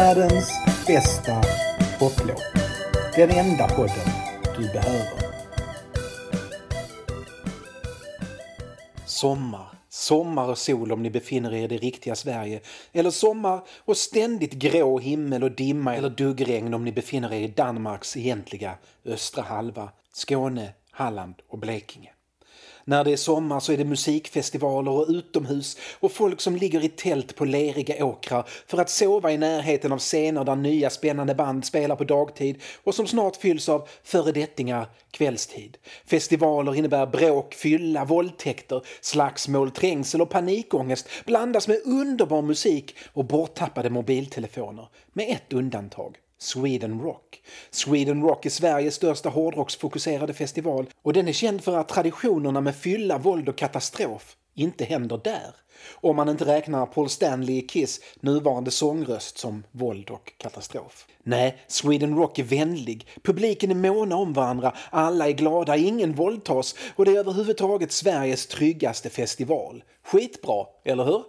Världens bästa poplåt. Den enda podden du behöver. Sommar. Sommar och sol om ni befinner er i det riktiga Sverige. Eller sommar och ständigt grå himmel och dimma eller duggregn om ni befinner er i Danmarks egentliga östra halva. Skåne, Halland och Blekinge. När det är sommar så är det musikfestivaler och utomhus och folk som ligger i tält på leriga åkrar för att sova i närheten av scener där nya spännande band spelar på dagtid och som snart fylls av föredettingar kvällstid. Festivaler innebär bråk, fylla, våldtäkter, slagsmål, trängsel och panikångest blandas med underbar musik och borttappade mobiltelefoner. Med ett undantag. Sweden Rock. Sweden Rock är Sveriges största hårdrocksfokuserade festival och den är känd för att traditionerna med fylla, våld och katastrof inte händer där. Om man inte räknar Paul Stanley i Kiss nuvarande sångröst som våld och katastrof. Nej, Sweden Rock är vänlig, publiken är måna om varandra, alla är glada, ingen våldtas och det är överhuvudtaget Sveriges tryggaste festival. Skitbra, eller hur?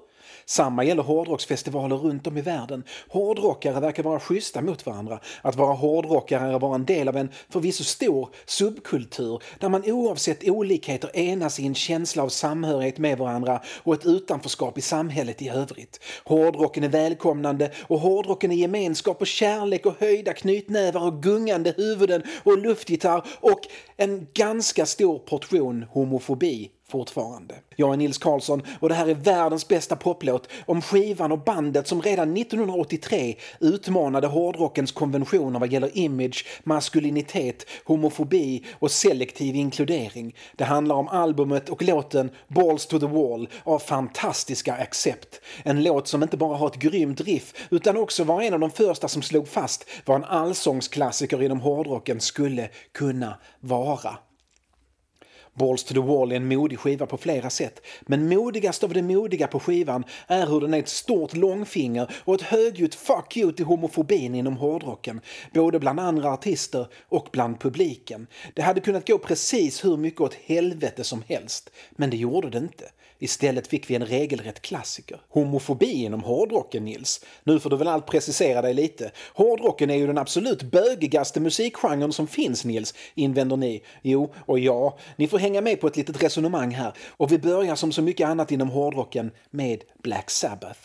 Samma gäller hårdrocksfestivaler runt om i världen. Hårdrockare verkar vara schyssta mot varandra. Att vara hårdrockare är att vara en del av en förvisso stor subkultur där man oavsett olikheter enas i en känsla av samhörighet med varandra och ett utanförskap i samhället i övrigt. Hårdrocken är välkomnande och hårdrocken är gemenskap och kärlek och höjda knytnävar och gungande huvuden och luftgitarr och en ganska stor portion homofobi fortfarande. Jag är Nils Karlsson och det här är världens bästa poplåt om skivan och bandet som redan 1983 utmanade hårdrockens konventioner vad gäller image, maskulinitet, homofobi och selektiv inkludering. Det handlar om albumet och låten Balls to the Wall av fantastiska Accept. En låt som inte bara har ett grymt riff utan också var en av de första som slog fast vad en allsångsklassiker inom hårdrocken skulle kunna vara. Balls to the Wall är en modig skiva på flera sätt, men modigast av det modiga på skivan är hur den är ett stort långfinger och ett högljutt fuck you till homofobin inom hårdrocken, både bland andra artister och bland publiken. Det hade kunnat gå precis hur mycket åt helvete som helst, men det gjorde det inte. Istället fick vi en regelrätt klassiker. Homofobi inom hårdrocken, Nils. Nu får du väl allt precisera dig lite. Hårdrocken är ju den absolut bögigaste musikgenren som finns, Nils, invänder ni. Jo, och ja, ni får hänga med på ett litet resonemang här. Och vi börjar som så mycket annat inom hårdrocken med Black Sabbath.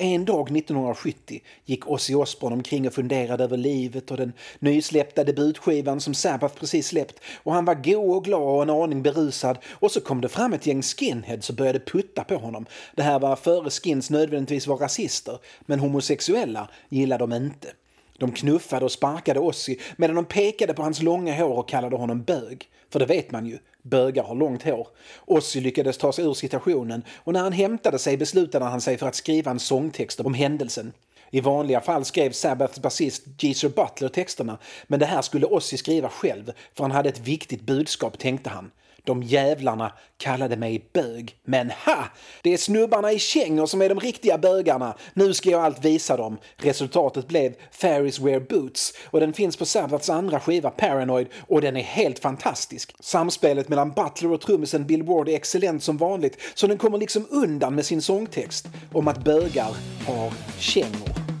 En dag 1970 gick Ozzy Osbourne omkring och funderade över livet och den nysläppta debutskivan som Sabbath precis släppt och han var god och glad och en aning berusad och så kom det fram ett gäng skinheads och började putta på honom. Det här var före skins nödvändigtvis var rasister, men homosexuella gillade de inte. De knuffade och sparkade Ozzy medan de pekade på hans långa hår och kallade honom bög. För det vet man ju, bögar har långt hår. Ozzy lyckades ta sig ur situationen och när han hämtade sig beslutade han sig för att skriva en sångtext om händelsen. I vanliga fall skrev Sabbaths basist Geezer Butler texterna men det här skulle Ozzy skriva själv för han hade ett viktigt budskap tänkte han. De jävlarna kallade mig bög. Men ha! Det är snubbarna i kängor som är de riktiga bögarna. Nu ska jag allt visa dem. Resultatet blev Fairies Wear Boots och den finns på Sabbaths andra skiva Paranoid och den är helt fantastisk. Samspelet mellan Butler och trummisen Bill Ward är excellent som vanligt så den kommer liksom undan med sin sångtext om att bögar har kängor.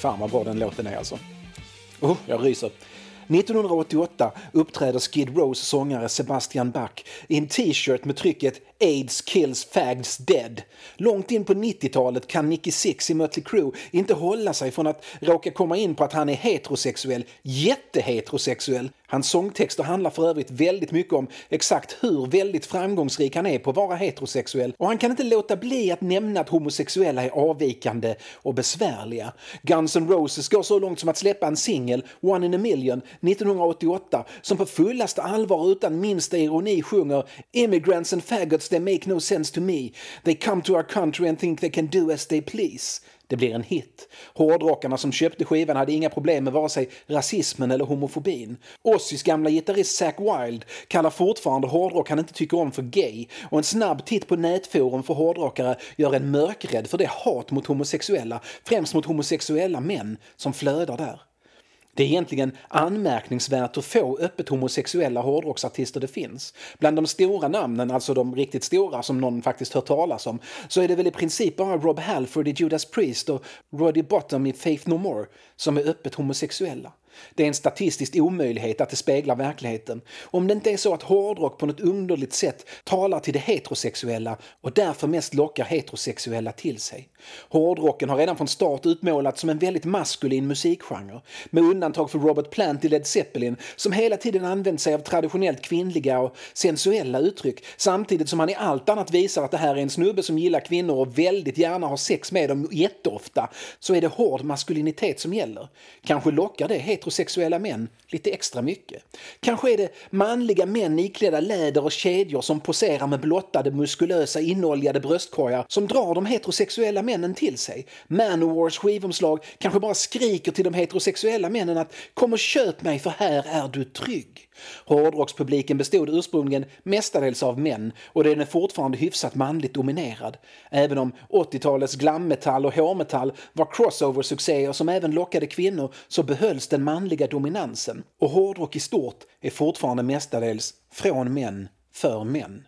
Fan vad bra den låten är alltså. Oh, jag ryser. 1988 uppträder Skid Rows sångare Sebastian Bach i en t-shirt med trycket “AIDS kills fags dead”. Långt in på 90-talet kan Nicky Six i Mötley Crüe inte hålla sig från att råka komma in på att han är heterosexuell, jätteheterosexuell. Hans sångtexter handlar för övrigt väldigt mycket om exakt hur väldigt framgångsrik han är på att vara heterosexuell och han kan inte låta bli att nämna att homosexuella är avvikande och besvärliga. Guns N' Roses går så långt som att släppa en singel, One in a million, 1988 som på fullaste allvar och utan minsta ironi sjunger “Immigrants and faggots they make no sense to me. They come to our country and think they can do as they please.” Det blir en hit. Hårdrockarna som köpte skivan hade inga problem med vare sig rasismen eller homofobin. Ozzys gamla gitarrist Zack Wild kallar fortfarande hårdrock han inte tycker om för gay och en snabb titt på nätforum för hårdrockare gör en mörkrädd för det hat mot homosexuella, främst mot homosexuella män, som flödar där. Det är egentligen anmärkningsvärt hur få öppet homosexuella hårdrocksartister det finns. Bland de stora namnen, alltså de riktigt stora som någon faktiskt hört talas om, så är det väl i princip bara Rob Halford i Judas Priest och Roddy Bottom i Faith No More som är öppet homosexuella. Det är en statistisk omöjlighet att det speglar verkligheten. Om det inte är så att hårdrock på något underligt sätt talar till det heterosexuella och därför mest lockar heterosexuella till sig. Hårdrocken har redan från start utmålats som en väldigt maskulin musikgenre. Med undantag för Robert Plant i Led Zeppelin som hela tiden använt sig av traditionellt kvinnliga och sensuella uttryck samtidigt som han i allt annat visar att det här är en snubbe som gillar kvinnor och väldigt gärna har sex med dem jätteofta så är det hård maskulinitet som gäller. Kanske lockar det heterosexuella män lite extra mycket. Kanske är det manliga män iklädda läder och kedjor som poserar med blottade muskulösa inoljade bröstkorgar som drar de heterosexuella männen till sig. Manowars skivomslag kanske bara skriker till de heterosexuella männen att kom och köp mig för här är du trygg. Hårdrockspubliken bestod ursprungligen mestadels av män och den är fortfarande hyfsat manligt dominerad. Även om 80-talets glammetall och hårmetall var crossover-succéer som även lockade kvinnor så behölls den manliga dominansen. Och hårdrock i stort är fortfarande mestadels från män för män.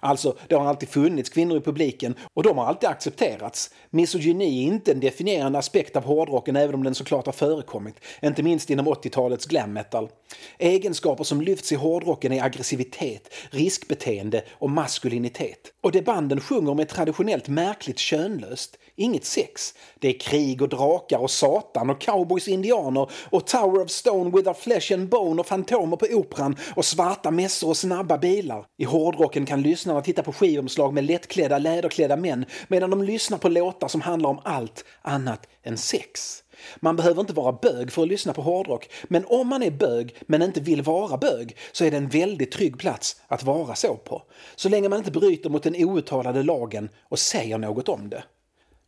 Alltså, det har alltid funnits kvinnor i publiken och de har alltid accepterats. Misogyni är inte en definierande aspekt av hårdrocken även om den såklart har förekommit, inte minst inom 80-talets glam metal. Egenskaper som lyfts i hårdrocken är aggressivitet, riskbeteende och maskulinitet. Och det banden sjunger om är traditionellt märkligt könlöst. Inget sex. Det är krig och drakar och satan och cowboys och indianer och Tower of Stone with a flesh and bone och fantomer på operan och svarta mässor och snabba bilar. I hårdrocken kan lyssnarna titta på skivomslag med lättklädda, läderklädda män medan de lyssnar på låtar som handlar om allt annat än sex. Man behöver inte vara bög för att lyssna på hårdrock, men om man är bög men inte vill vara bög så är det en väldigt trygg plats att vara så på. Så länge man inte bryter mot den outtalade lagen och säger något om det.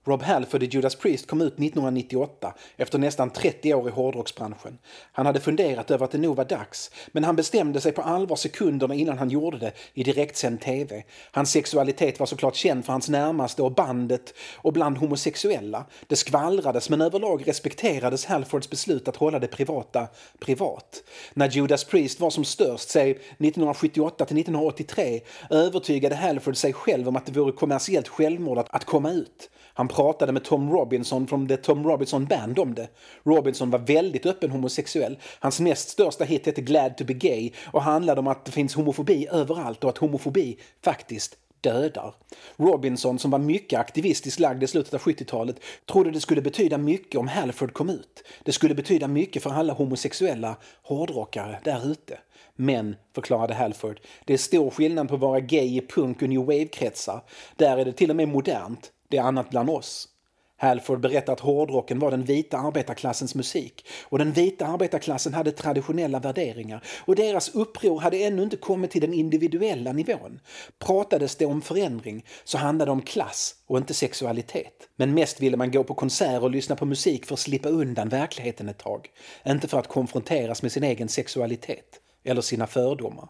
Rob Halford i Judas Priest kom ut 1998 efter nästan 30 år i hårdrocksbranschen. Han hade funderat över att det nog var dags, men han bestämde sig på allvar sekunderna innan han gjorde det i direktsänd tv. Hans sexualitet var såklart känd för hans närmaste och bandet och bland homosexuella. Det skvallrades men överlag respekterades Halfords beslut att hålla det privata privat. När Judas Priest var som störst, säg 1978 till 1983, övertygade Halford sig själv om att det vore kommersiellt självmord att komma ut. Han pratade med Tom Robinson från The Tom Robinson Band om det. Robinson var väldigt öppen homosexuell. Hans näst största hit hette Glad to be gay och handlade om att det finns homofobi överallt och att homofobi faktiskt dödar. Robinson, som var mycket aktivistiskt lagd i slutet av 70-talet, trodde det skulle betyda mycket om Halford kom ut. Det skulle betyda mycket för alla homosexuella hårdrockare där ute. Men, förklarade Halford, det är stor skillnad på att vara gay i punk och new wave-kretsar. Där är det till och med modernt. Det är annat bland oss. Halford berättar att hårdrocken var den vita arbetarklassens musik och den vita arbetarklassen hade traditionella värderingar och deras uppror hade ännu inte kommit till den individuella nivån. Pratades det om förändring så handlade det om klass och inte sexualitet. Men mest ville man gå på konserter och lyssna på musik för att slippa undan verkligheten ett tag. Inte för att konfronteras med sin egen sexualitet eller sina fördomar.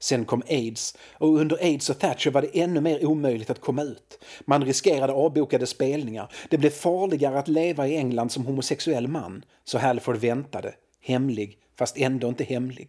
Sen kom aids och under aids och Thatcher var det ännu mer omöjligt att komma ut. Man riskerade avbokade spelningar. Det blev farligare att leva i England som homosexuell man. Så Halford väntade, hemlig fast ändå inte hemlig.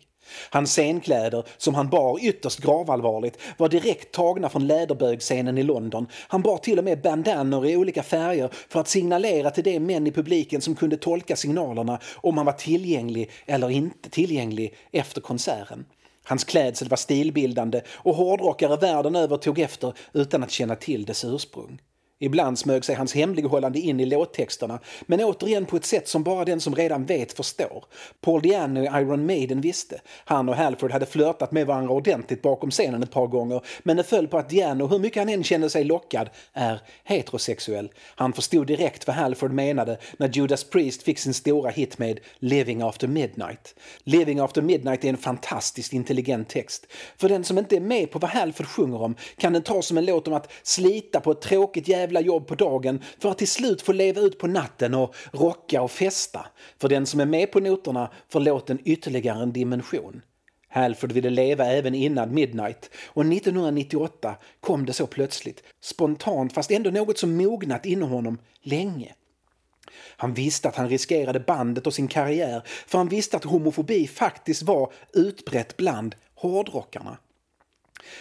Hans scenkläder, som han bar ytterst gravallvarligt, var direkt tagna från läderbögscenen i London. Han bar till och med bandanor i olika färger för att signalera till de män i publiken som kunde tolka signalerna om han var tillgänglig eller inte tillgänglig efter konserten. Hans klädsel var stilbildande och hårdrockare världen över tog efter utan att känna till dess ursprung. Ibland smög sig hans hemlighållande in i låttexterna, men återigen på ett sätt som bara den som redan vet förstår. Paul Diano i Iron Maiden visste. Han och Halford hade flörtat med varandra ordentligt bakom scenen ett par gånger, men det föll på att Diano, hur mycket han än kände sig lockad, är heterosexuell. Han förstod direkt vad Halford menade när Judas Priest fick sin stora hit med Living After Midnight. Living After Midnight är en fantastiskt intelligent text. För den som inte är med på vad Halford sjunger om kan den tas som en låt om att slita på ett tråkigt jävla jävla jobb på dagen för att till slut få leva ut på natten och rocka och festa. För den som är med på noterna får låten ytterligare en dimension. Halford ville leva även innan midnight och 1998 kom det så plötsligt. Spontant fast ändå något som mognat inom honom länge. Han visste att han riskerade bandet och sin karriär för han visste att homofobi faktiskt var utbrett bland hårdrockarna.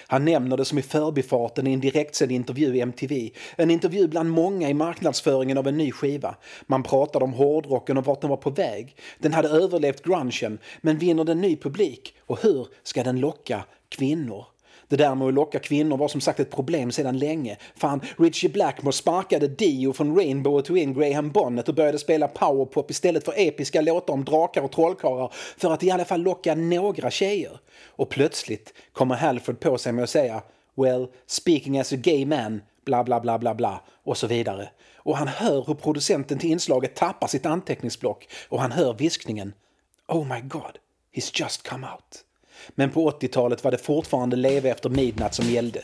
Han nämner det som i förbifarten i en direktsänd intervju i MTV. En intervju bland många i marknadsföringen av en ny skiva. Man pratade om hårdrocken och vart den var på väg. Den hade överlevt grungen, men vinner den ny publik? Och hur ska den locka kvinnor? Det där med att locka kvinnor var som sagt ett problem sedan länge. Fan, Richie Blackmore sparkade Dio från Rainbow och tog in Graham Bonnet och började spela powerpop istället för episka låtar om drakar och trollkarlar för att i alla fall locka några tjejer. Och plötsligt kommer Halford på sig med att säga “Well, speaking as a gay man” bla bla bla bla bla och så vidare. Och han hör hur producenten till inslaget tappar sitt anteckningsblock och han hör viskningen “Oh my god, he's just come out”. Men på 80-talet var det fortfarande leva efter midnatt som gällde.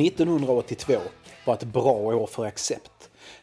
1982 var ett bra år för Accept.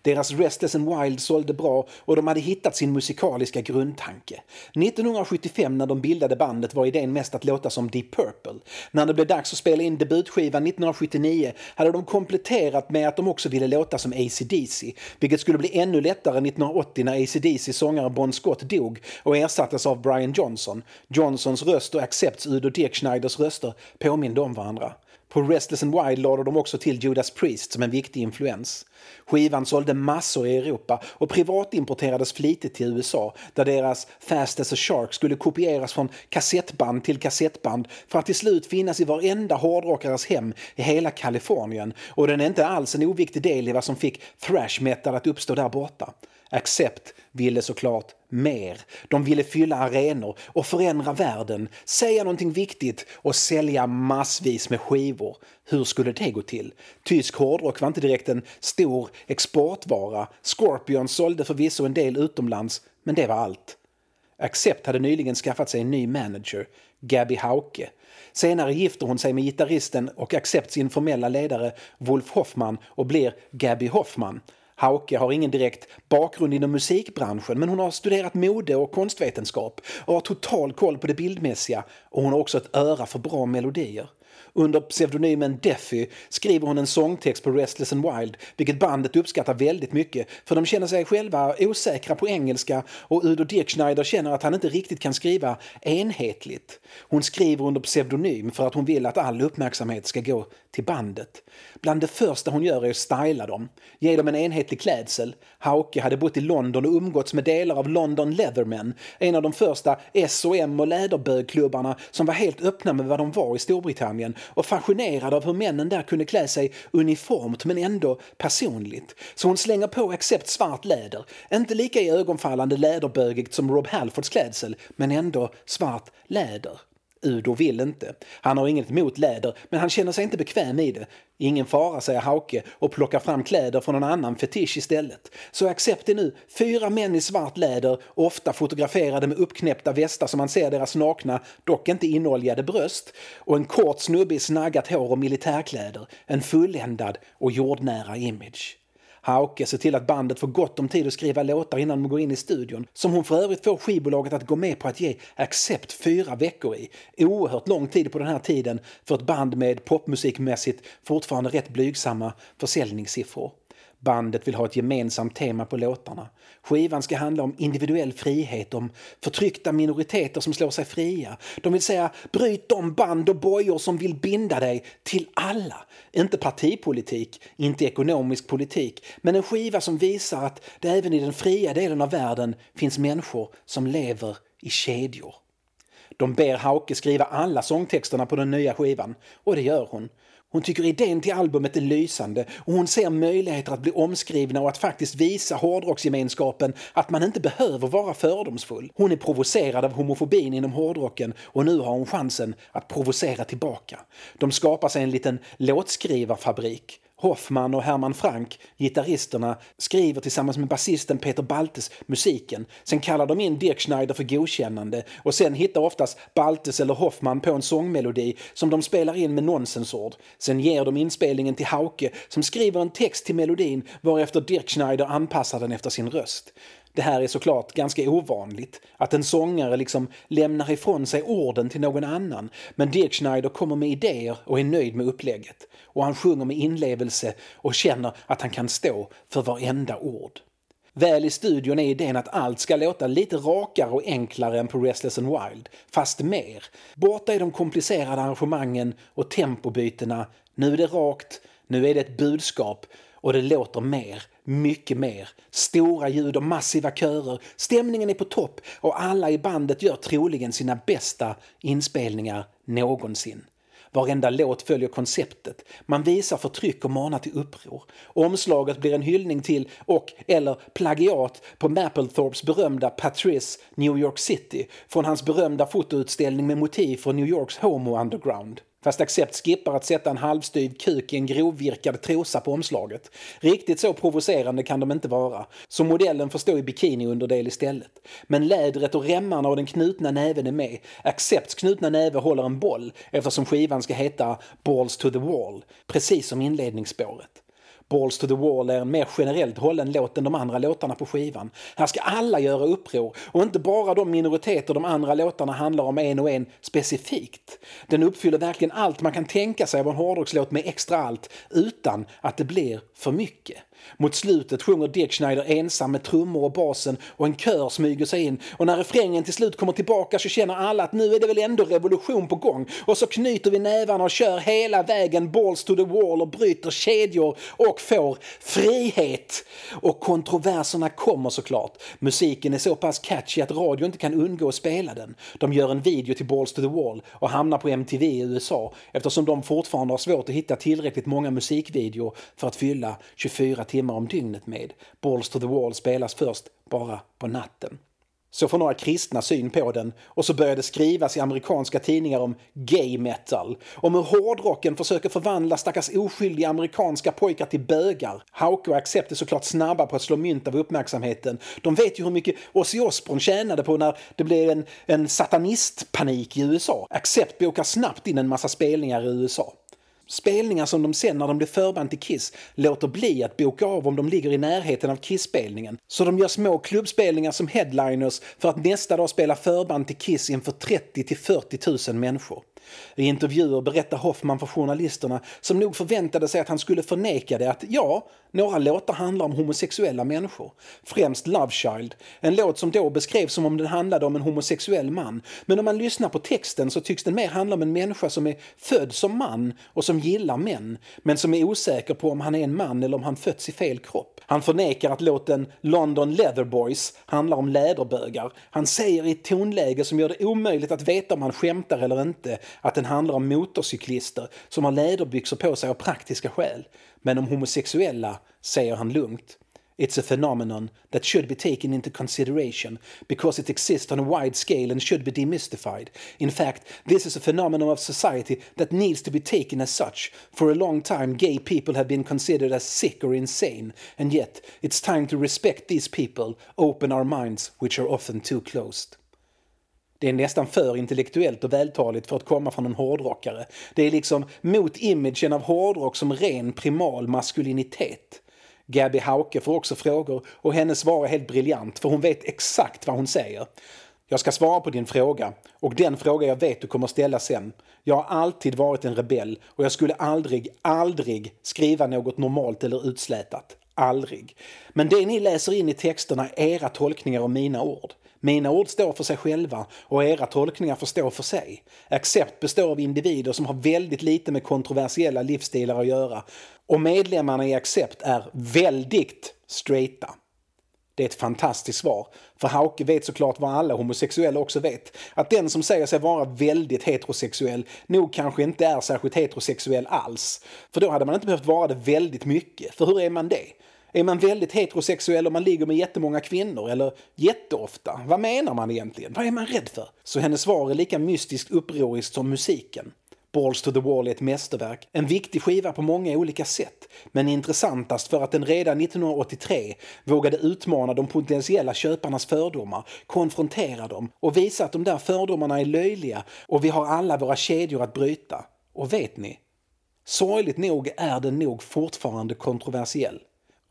Deras Restless and Wild sålde bra och de hade hittat sin musikaliska grundtanke. 1975 när de bildade bandet var idén mest att låta som Deep Purple. När det blev dags att spela in debutskivan 1979 hade de kompletterat med att de också ville låta som AC/DC, vilket skulle bli ännu lättare 1980 när AC/DC sångare Bon Scott dog och ersattes av Brian Johnson. Johnsons röst och Accepts Udo Dirk Schneiders röster påminde om varandra. På Restless and Wild lade de också till Judas Priest som en viktig influens. Skivan sålde massor i Europa och privatimporterades flitigt till USA där deras Fast as a Shark skulle kopieras från kassettband till kassettband för att till slut finnas i varenda hårdrockares hem i hela Kalifornien och den är inte alls en oviktig del i vad som fick thrash metal att uppstå där borta. Accept ville såklart mer. De ville fylla arenor och förändra världen, säga någonting viktigt och sälja massvis med skivor. Hur skulle det gå till? Tysk hårdrock var inte direkt en stor exportvara. Scorpion sålde förvisso en del utomlands, men det var allt. Accept hade nyligen skaffat sig en ny manager, Gabby Hauke. Senare gifter hon sig med gitarristen och Accepts informella ledare Wolf Hoffman och blir Gabby Hoffman. Hauke har ingen direkt bakgrund inom musikbranschen men hon har studerat mode och konstvetenskap och har total koll på det bildmässiga och hon har också ett öra för bra melodier. Under pseudonymen Deffy skriver hon en sångtext på Restless and Wild, vilket bandet uppskattar väldigt mycket för de känner sig själva osäkra på engelska och Udo Dirkschneider känner att han inte riktigt kan skriva enhetligt. Hon skriver under pseudonym för att hon vill att all uppmärksamhet ska gå till bandet. Bland det första hon gör är att styla dem, ge dem en enhetlig klädsel. Hauke hade bott i London och umgåtts med delar av London Leathermen, en av de första S&M och läderbögklubbarna som var helt öppna med vad de var i Storbritannien och fascinerad av hur männen där kunde klä sig uniformt men ändå personligt. Så hon slänger på Accept svart läder, inte lika i ögonfallande läderbögigt som Rob Halfords klädsel, men ändå svart läder. Udo vill inte. Han har inget emot läder, men han känner sig inte bekväm i det. Ingen fara, säger Hauke och plockar fram kläder från någon annan fetisch istället. Så accept är nu fyra män i svart läder, ofta fotograferade med uppknäppta västar som man ser deras nakna, dock inte inoljade bröst, och en kort snubbe i snaggat hår och militärkläder. En fulländad och jordnära image. Hauke ser till att bandet får gott om tid att skriva låtar innan de går in i studion, som hon för övrigt får skivbolaget att gå med på att ge Accept fyra veckor i. Oerhört lång tid på den här tiden för ett band med popmusikmässigt fortfarande rätt blygsamma försäljningssiffror. Bandet vill ha ett gemensamt tema på låtarna. Skivan ska handla om individuell frihet, om förtryckta minoriteter som slår sig fria. De vill säga bryt de band och bojor som vill binda dig till alla. Inte partipolitik, inte ekonomisk politik, men en skiva som visar att det även i den fria delen av världen finns människor som lever i kedjor. De ber Hauke skriva alla sångtexterna på den nya skivan och det gör hon. Hon tycker idén till albumet är lysande och hon ser möjligheter att bli omskrivna och att faktiskt visa hårdrocksgemenskapen att man inte behöver vara fördomsfull. Hon är provocerad av homofobin inom hårdrocken och nu har hon chansen att provocera tillbaka. De skapar sig en liten låtskrivarfabrik Hoffman och Herman Frank, gitarristerna, skriver tillsammans med basisten Peter Baltes musiken. Sen kallar de in Dirk Schneider för godkännande och sen hittar oftast Baltes eller Hoffman på en sångmelodi som de spelar in med nonsensord. Sen ger de inspelningen till Hauke som skriver en text till melodin varefter Dirk Schneider anpassar den efter sin röst. Det här är såklart ganska ovanligt, att en sångare liksom lämnar ifrån sig orden till någon annan. Men Dirk Schneider kommer med idéer och är nöjd med upplägget. Och han sjunger med inlevelse och känner att han kan stå för varenda ord. Väl i studion är idén att allt ska låta lite rakare och enklare än på Restless and Wild, fast mer. Borta är de komplicerade arrangemangen och tempobytena. Nu är det rakt, nu är det ett budskap och det låter mer, mycket mer. Stora ljud och massiva körer, stämningen är på topp och alla i bandet gör troligen sina bästa inspelningar någonsin. Varenda låt följer konceptet. Man visar förtryck och manar till uppror. Omslaget blir en hyllning till och eller plagiat på Mapplethorpes berömda Patrice New York City från hans berömda fotoutställning med motiv från New Yorks Homo Underground. Fast Accept skippar att sätta en halvstyv kuk i en grovvirkad trosa på omslaget. Riktigt så provocerande kan de inte vara, så modellen får stå i bikiniunderdel istället. Men lädret och remmarna och den knutna näven är med. Accepts knutna näve håller en boll eftersom skivan ska heta Balls to the wall, precis som inledningsspåret. Balls to the Wall är en mer generellt hållen låt än de andra låtarna på skivan. Här ska alla göra uppror och inte bara de minoriteter de andra låtarna handlar om en och en specifikt. Den uppfyller verkligen allt man kan tänka sig av en hårdrockslåt med extra allt utan att det blir för mycket. Mot slutet sjunger Dick Schneider ensam med trummor och basen och en kör smyger sig in och när refrängen till slut kommer tillbaka så känner alla att nu är det väl ändå revolution på gång och så knyter vi nävarna och kör hela vägen balls to the wall och bryter kedjor och får frihet. Och kontroverserna kommer såklart. Musiken är så pass catchy att radio inte kan undgå att spela den. De gör en video till balls to the wall och hamnar på MTV i USA eftersom de fortfarande har svårt att hitta tillräckligt många musikvideor för att fylla 24 timmar om dygnet med. Balls to the wall spelas först bara på natten. Så får några kristna syn på den och så börjar det skrivas i amerikanska tidningar om gay metal. Om hur hårdrocken försöker förvandla stackars oskyldiga amerikanska pojkar till bögar. Hauke och Accept är såklart snabba på att slå mynt av uppmärksamheten. De vet ju hur mycket Ozzy Osbourne tjänade på när det blev en, en satanistpanik i USA. Accept bokar snabbt in en massa spelningar i USA. Spelningar som de sen när de blir förband till Kiss låter bli att boka av om de ligger i närheten av Kiss-spelningen. Så de gör små klubbspelningar som headliners för att nästa dag spela förband till Kiss inför 30 till 40 000 människor. I intervjuer berättar Hoffman för journalisterna som nog förväntade sig att han skulle förneka det att ja, några låtar handlar om homosexuella människor. Främst Love Child, en låt som då beskrevs som om den handlade om en homosexuell man. Men om man lyssnar på texten så tycks den mer handla om en människa som är född som man och som gillar män, men som är osäker på om han är en man eller om han fötts i fel kropp. Han förnekar att låten London Leather Boys handlar om läderbögar. Han säger i ett tonläge som gör det omöjligt att veta om han skämtar eller inte att den handlar om motorcyklister som har läderbyxor på sig av praktiska skäl. Men om homosexuella säger han lugnt. It's a phenomenon that should be taken into consideration because it exists on a wide scale and should be demystified. In fact, this is a phenomenon of society that needs to be taken as such. For a long time, gay people have been considered as sick or insane, and yet it's time to respect these people, open our minds, which are often too closed. Det är nästan för intellektuellt och vältaligt för att komma från en hårdrockare. Det är liksom mot imagen av hårdrock som ren primal maskulinitet. Gabby Hauke får också frågor och hennes svar är helt briljant för hon vet exakt vad hon säger. Jag ska svara på din fråga och den fråga jag vet du kommer ställa sen. Jag har alltid varit en rebell och jag skulle aldrig, aldrig skriva något normalt eller utslätat. Aldrig. Men det ni läser in i texterna är era tolkningar av mina ord. Mina ord står för sig själva och era tolkningar får stå för sig. Accept består av individer som har väldigt lite med kontroversiella livsstilar att göra och medlemmarna i Accept är väldigt straighta. Det är ett fantastiskt svar. För Hauke vet såklart vad alla homosexuella också vet. Att den som säger sig vara väldigt heterosexuell nog kanske inte är särskilt heterosexuell alls. För då hade man inte behövt vara det väldigt mycket. För hur är man det? Är man väldigt heterosexuell och man ligger med jättemånga kvinnor eller jätteofta? Vad menar man egentligen? Vad är man rädd för? Så hennes svar är lika mystiskt upproriskt som musiken. Balls to the Wall är ett mästerverk, en viktig skiva på många olika sätt, men intressantast för att den redan 1983 vågade utmana de potentiella köparnas fördomar, konfrontera dem och visa att de där fördomarna är löjliga och vi har alla våra kedjor att bryta. Och vet ni? Sorgligt nog är den nog fortfarande kontroversiell.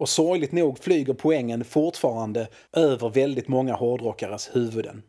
Och sorgligt nog flyger poängen fortfarande över väldigt många hårdrockares huvuden.